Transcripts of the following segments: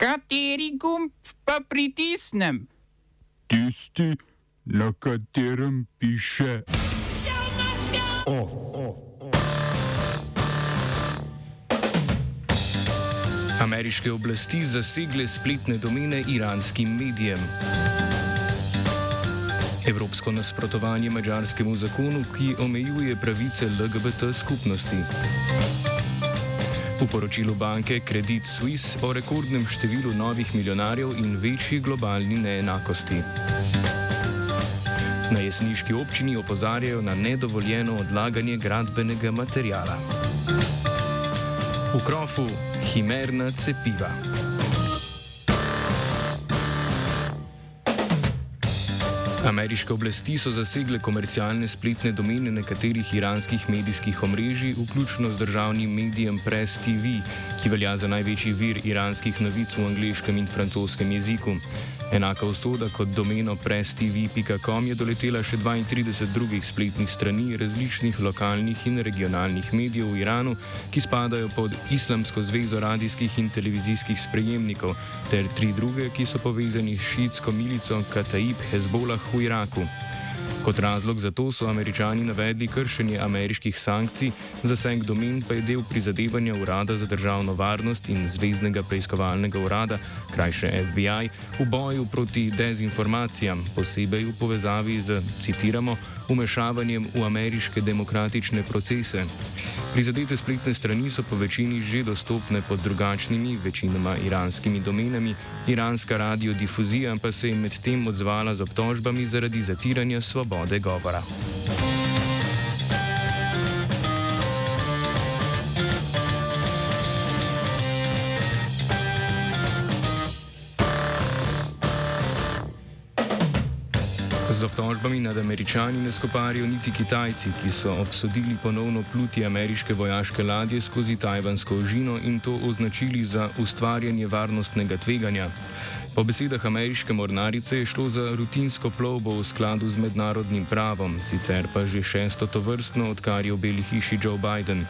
Kateri gumb pa pritisnem? Tisti, na katerem piše OF. Ameriške oblasti zasegle spletne domene iranskim medijem. Evropsko nasprotovanje mađarskemu zakonu, ki omejuje pravice LGBT skupnosti. V poročilu banke Credit Suisse o rekordnem številu novih milijonarjev in večji globalni neenakosti. Na jesniški občini opozarjajo na nedovoljeno odlaganje gradbenega materijala. V krofu Himerna cepiva. Ameriške oblasti so zasegle komercialne spletne domene nekaterih iranskih medijskih omrežij, vključno z državnim medijem Press TV, ki velja za največji vir iranskih novic v angliškem in francoskem jeziku. Enaka usoda kot domeno presstv.com je doletela še 32 drugih spletnih strani različnih lokalnih in regionalnih medijev v Iranu, ki spadajo pod Islamsko zvezo radijskih in televizijskih sprejemnikov, ter tri druge, ki so povezani s šiitsko milico Kataib Hezbollah v Iraku. Kot razlog za to so američani navedli kršenje ameriških sankcij, zaseg domen pa je del prizadevanja Urada za državno varnost in Zvezdnega preiskovalnega urada, krajše FBI, v boju proti dezinformacijam, posebej v povezavi z, citiramo, umešavanjem v ameriške demokratične procese. Prizadete spletne strani so po večini že dostopne pod drugačnimi, večinoma iranskimi domenami, iranska radiodifuzija pa se je medtem odzvala z obtožbami zaradi zatiranja svobode govora. Z obtožbami nad američani ne skoparijo niti Kitajci, ki so obsodili ponovno pluti ameriške vojaške ladje skozi tajvansko ožino in to označili za ustvarjanje varnostnega tveganja. Po besedah ameriške mornarice je šlo za rutinsko plovbo v skladu z mednarodnim pravom, sicer pa že šesto to vrstno, odkar je v Beli hiši Joe Biden.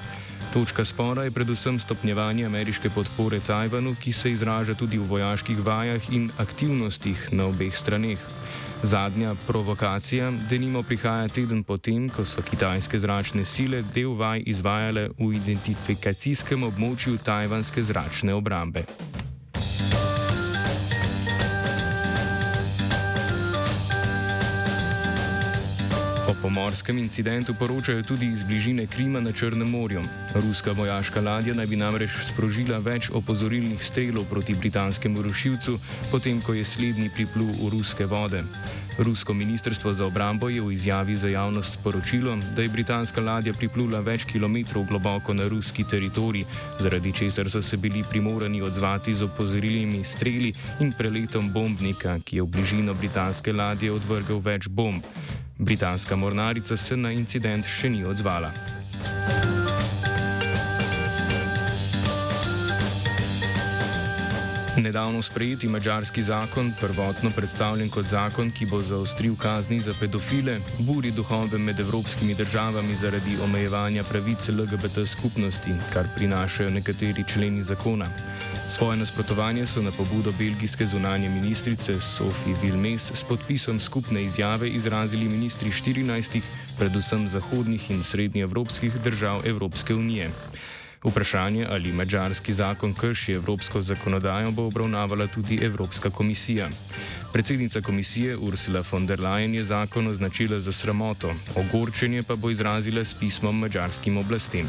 Točka spora je predvsem stopnjevanje ameriške podpore Tajvanu, ki se izraža tudi v vojaških vajah in aktivnostih na obeh straneh. Zadnja provokacija, denimo, prihaja teden potem, ko so kitajske zračne sile del vaj izvajale v identifikacijskem območju tajvanske zračne obrambe. O pomorskem incidentu poročajo tudi iz bližine Krima na Črnem morju. Ruska vojaška ladja naj bi namreč sprožila več opozorilnih strelov proti britanskemu rušilcu, potem ko je slednji priplul v ruske vode. Rusko ministrstvo za obrambo je v izjavi za javnost sporočilo, da je britanska ladja priplula več kilometrov globoko na ruski teritorij, zaradi česar so se bili primorani odzvati z opozorilnimi streli in preletom bombnika, ki je v bližino britanske ladje odvrgel več bomb. Britanska mornarica se na incident še ni odzvala. Nedavno sprejeti mađarski zakon, prvotno predstavljen kot zakon, ki bo zaostril kazni za pedofile, buri duhove med evropskimi državami zaradi omejevanja pravic LGBT skupnosti, kar prinašajo nekateri členi zakona. Svoje nasprotovanje so na pobudo belgijske zunanje ministrice Sophie Vilmes s podpisom skupne izjave izrazili ministri 14, predvsem zahodnih in srednjeevropskih držav Evropske unije. Vprašanje, ali mađarski zakon krši evropsko zakonodajo, bo obravnavala tudi Evropska komisija. Predsednica komisije Ursula von der Leyen je zakon označila za sramoto, ogorčenje pa bo izrazila s pismom mađarskim oblastem.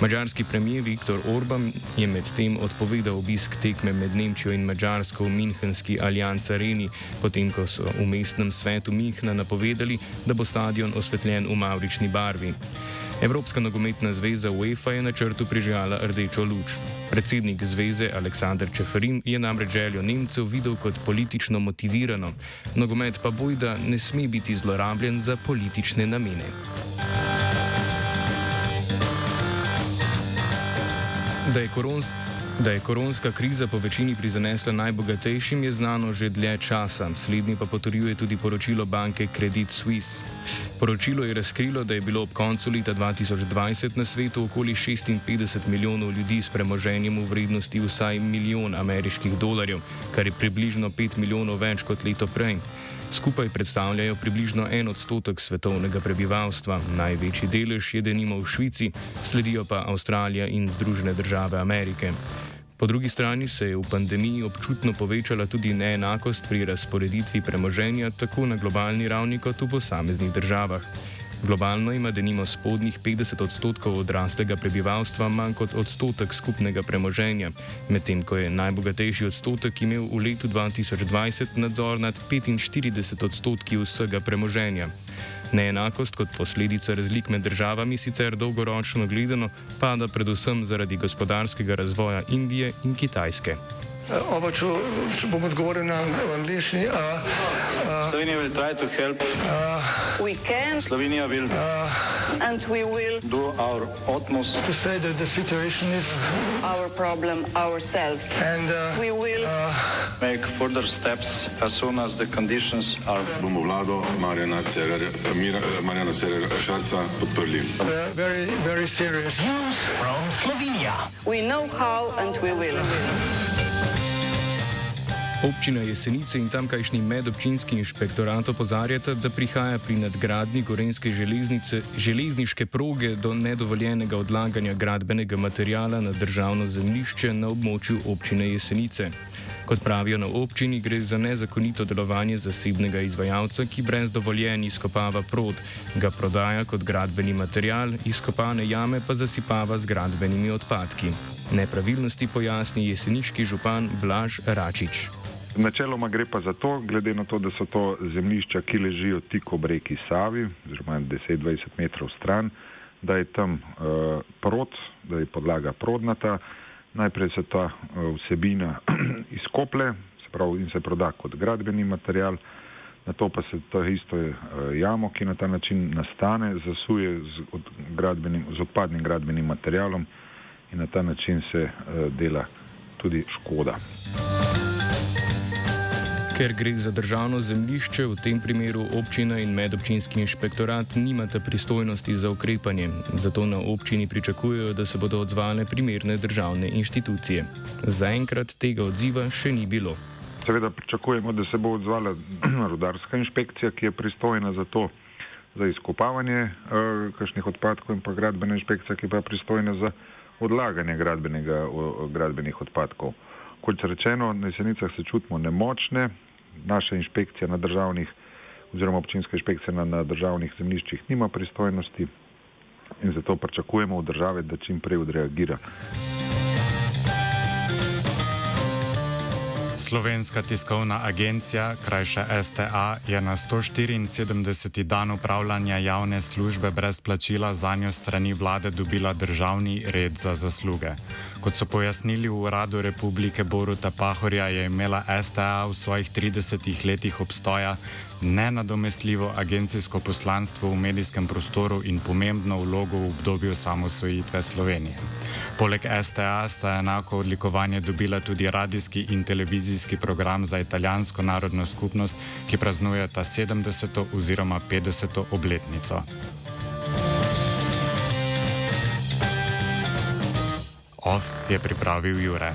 Mačarski premijer Viktor Orban je medtem odpovedal obisk tekme med Nemčijo in Mačarsko v Münchenski alianci Areni, potem ko so v mestnem svetu Münchna napovedali, da bo stadion osvetljen v mavrični barvi. Evropska nogometna zveza UEFA je na črtu prižgala rdečo luč. Predsednik zveze Aleksandr Čeferin je namreč željo Nemcev videl kot politično motivirano, nogomet pa bojda ne sme biti zlorabljen za politične namene. Da je, koron, Da je koronska kriza po večini prizanesla najbogatejšim, je znano že dlje časa. Slednji pa potrjuje tudi poročilo banke Credit Suisse. Poročilo je razkrilo, da je bilo ob koncu leta 2020 na svetu okoli 56 milijonov ljudi s premoženjem v vrednosti vsaj milijon ameriških dolarjev, kar je približno 5 milijonov več kot leto prej. Skupaj predstavljajo približno en odstotek svetovnega prebivalstva, največji delež je denimo v Švici, sledijo pa Avstralija in Združene države Amerike. Po drugi strani se je v pandemiji občutno povečala tudi neenakost pri razporeditvi premoženja tako na globalni ravni kot v posameznih državah. Globalno ima denimo spodnjih 50 odstotkov odraslega prebivalstva manj kot odstotek skupnega premoženja, medtem ko je najbogatejši odstotek imel v letu 2020 nadzor nad 45 odstotki vsega premoženja. Neenakost kot posledica razlik med državami sicer dolgoročno gledano pada predvsem zaradi gospodarskega razvoja Indije in Kitajske. Oba, če, če bom odgovoril na angliški. Slovenija will try to help. Uh, We can Slovenija will uh, and we will do our utmost to say that the situation is, our problem ourselves. and uh, We will make further steps as soon as the conditions are. bomo vlado Marjana Cererja, Mira, Marjana Cererja Šarca podprli. uh, very, very serious. we know how and we will. Občina Jesenice in tamkajšnji medobčinski inšpektorat opozarjata, da prihaja pri nadgradnji gorenske železnice, železniške proge do nedovoljenega odlaganja gradbenega materijala na državno zemljišče na območju občine Jesenice. Kot pravijo na občini, gre za nezakonito delovanje zasebnega izvajalca, ki brez dovoljenj izkopava prod, ga prodaja kot gradbeni material, izkopane jame pa zasipava z gradbenimi odpadki. Nepravilnosti pojasni jeseniški župan Blaž Račič. Načeloma gre pa za to, glede na to, da so to zemljišča, ki ležijo tik ob reki Savi, oziroma 10-20 metrov stran, da je tam uh, prod, da je podlaga prodnata. Najprej se ta uh, vsebina izkople se pravi, in se proda kot gradbeni material, na to pa se to isto uh, jamo, ki na ta način nastane, zasuje z, od z odpadnim gradbenim materialom in na ta način se uh, dela tudi škoda. Ker gre za državno zemljišče, v tem primeru občina in medobčinski inšpektorat nimata pristojnosti za ukrepanje, zato na občini pričakujejo, da se bodo odzvale primerne državne inštitucije. Zaenkrat tega odziva še ni bilo. Seveda pričakujemo, da se bo odzvala rudarska inšpekcija, ki je pristojna za to, za izkopavanje uh, kakšnih odpadkov in pa gradbena inšpekcija, ki pa je pristojna za odlaganje gradbenih odpadkov. Kot rečeno, na jesenicah se čutimo nemočne, naša inšpekcija na državnih oziroma občinska inšpekcija na, na državnih zemljiščih nima pristojnosti in zato pričakujemo od države, da čim prej odreagira. Slovenska tiskovna agencija, krajša STA, je na 174. dan upravljanja javne službe brez plačila za njo strani vlade dobila državni red za zasluge. Kot so pojasnili v uradu Republike Boruta Pahorja, je imela STA v svojih 30 letih obstoja nenadomestljivo agencijsko poslanstvo v medijskem prostoru in pomembno vlogo v obdobju samosvojitve Slovenije. Poleg STA sta enako odlikovanje dobila tudi radijski in televizijski program za italijansko narodno skupnost, ki praznuje ta 70. oziroma 50. obletnico. OF je pripravil Jure.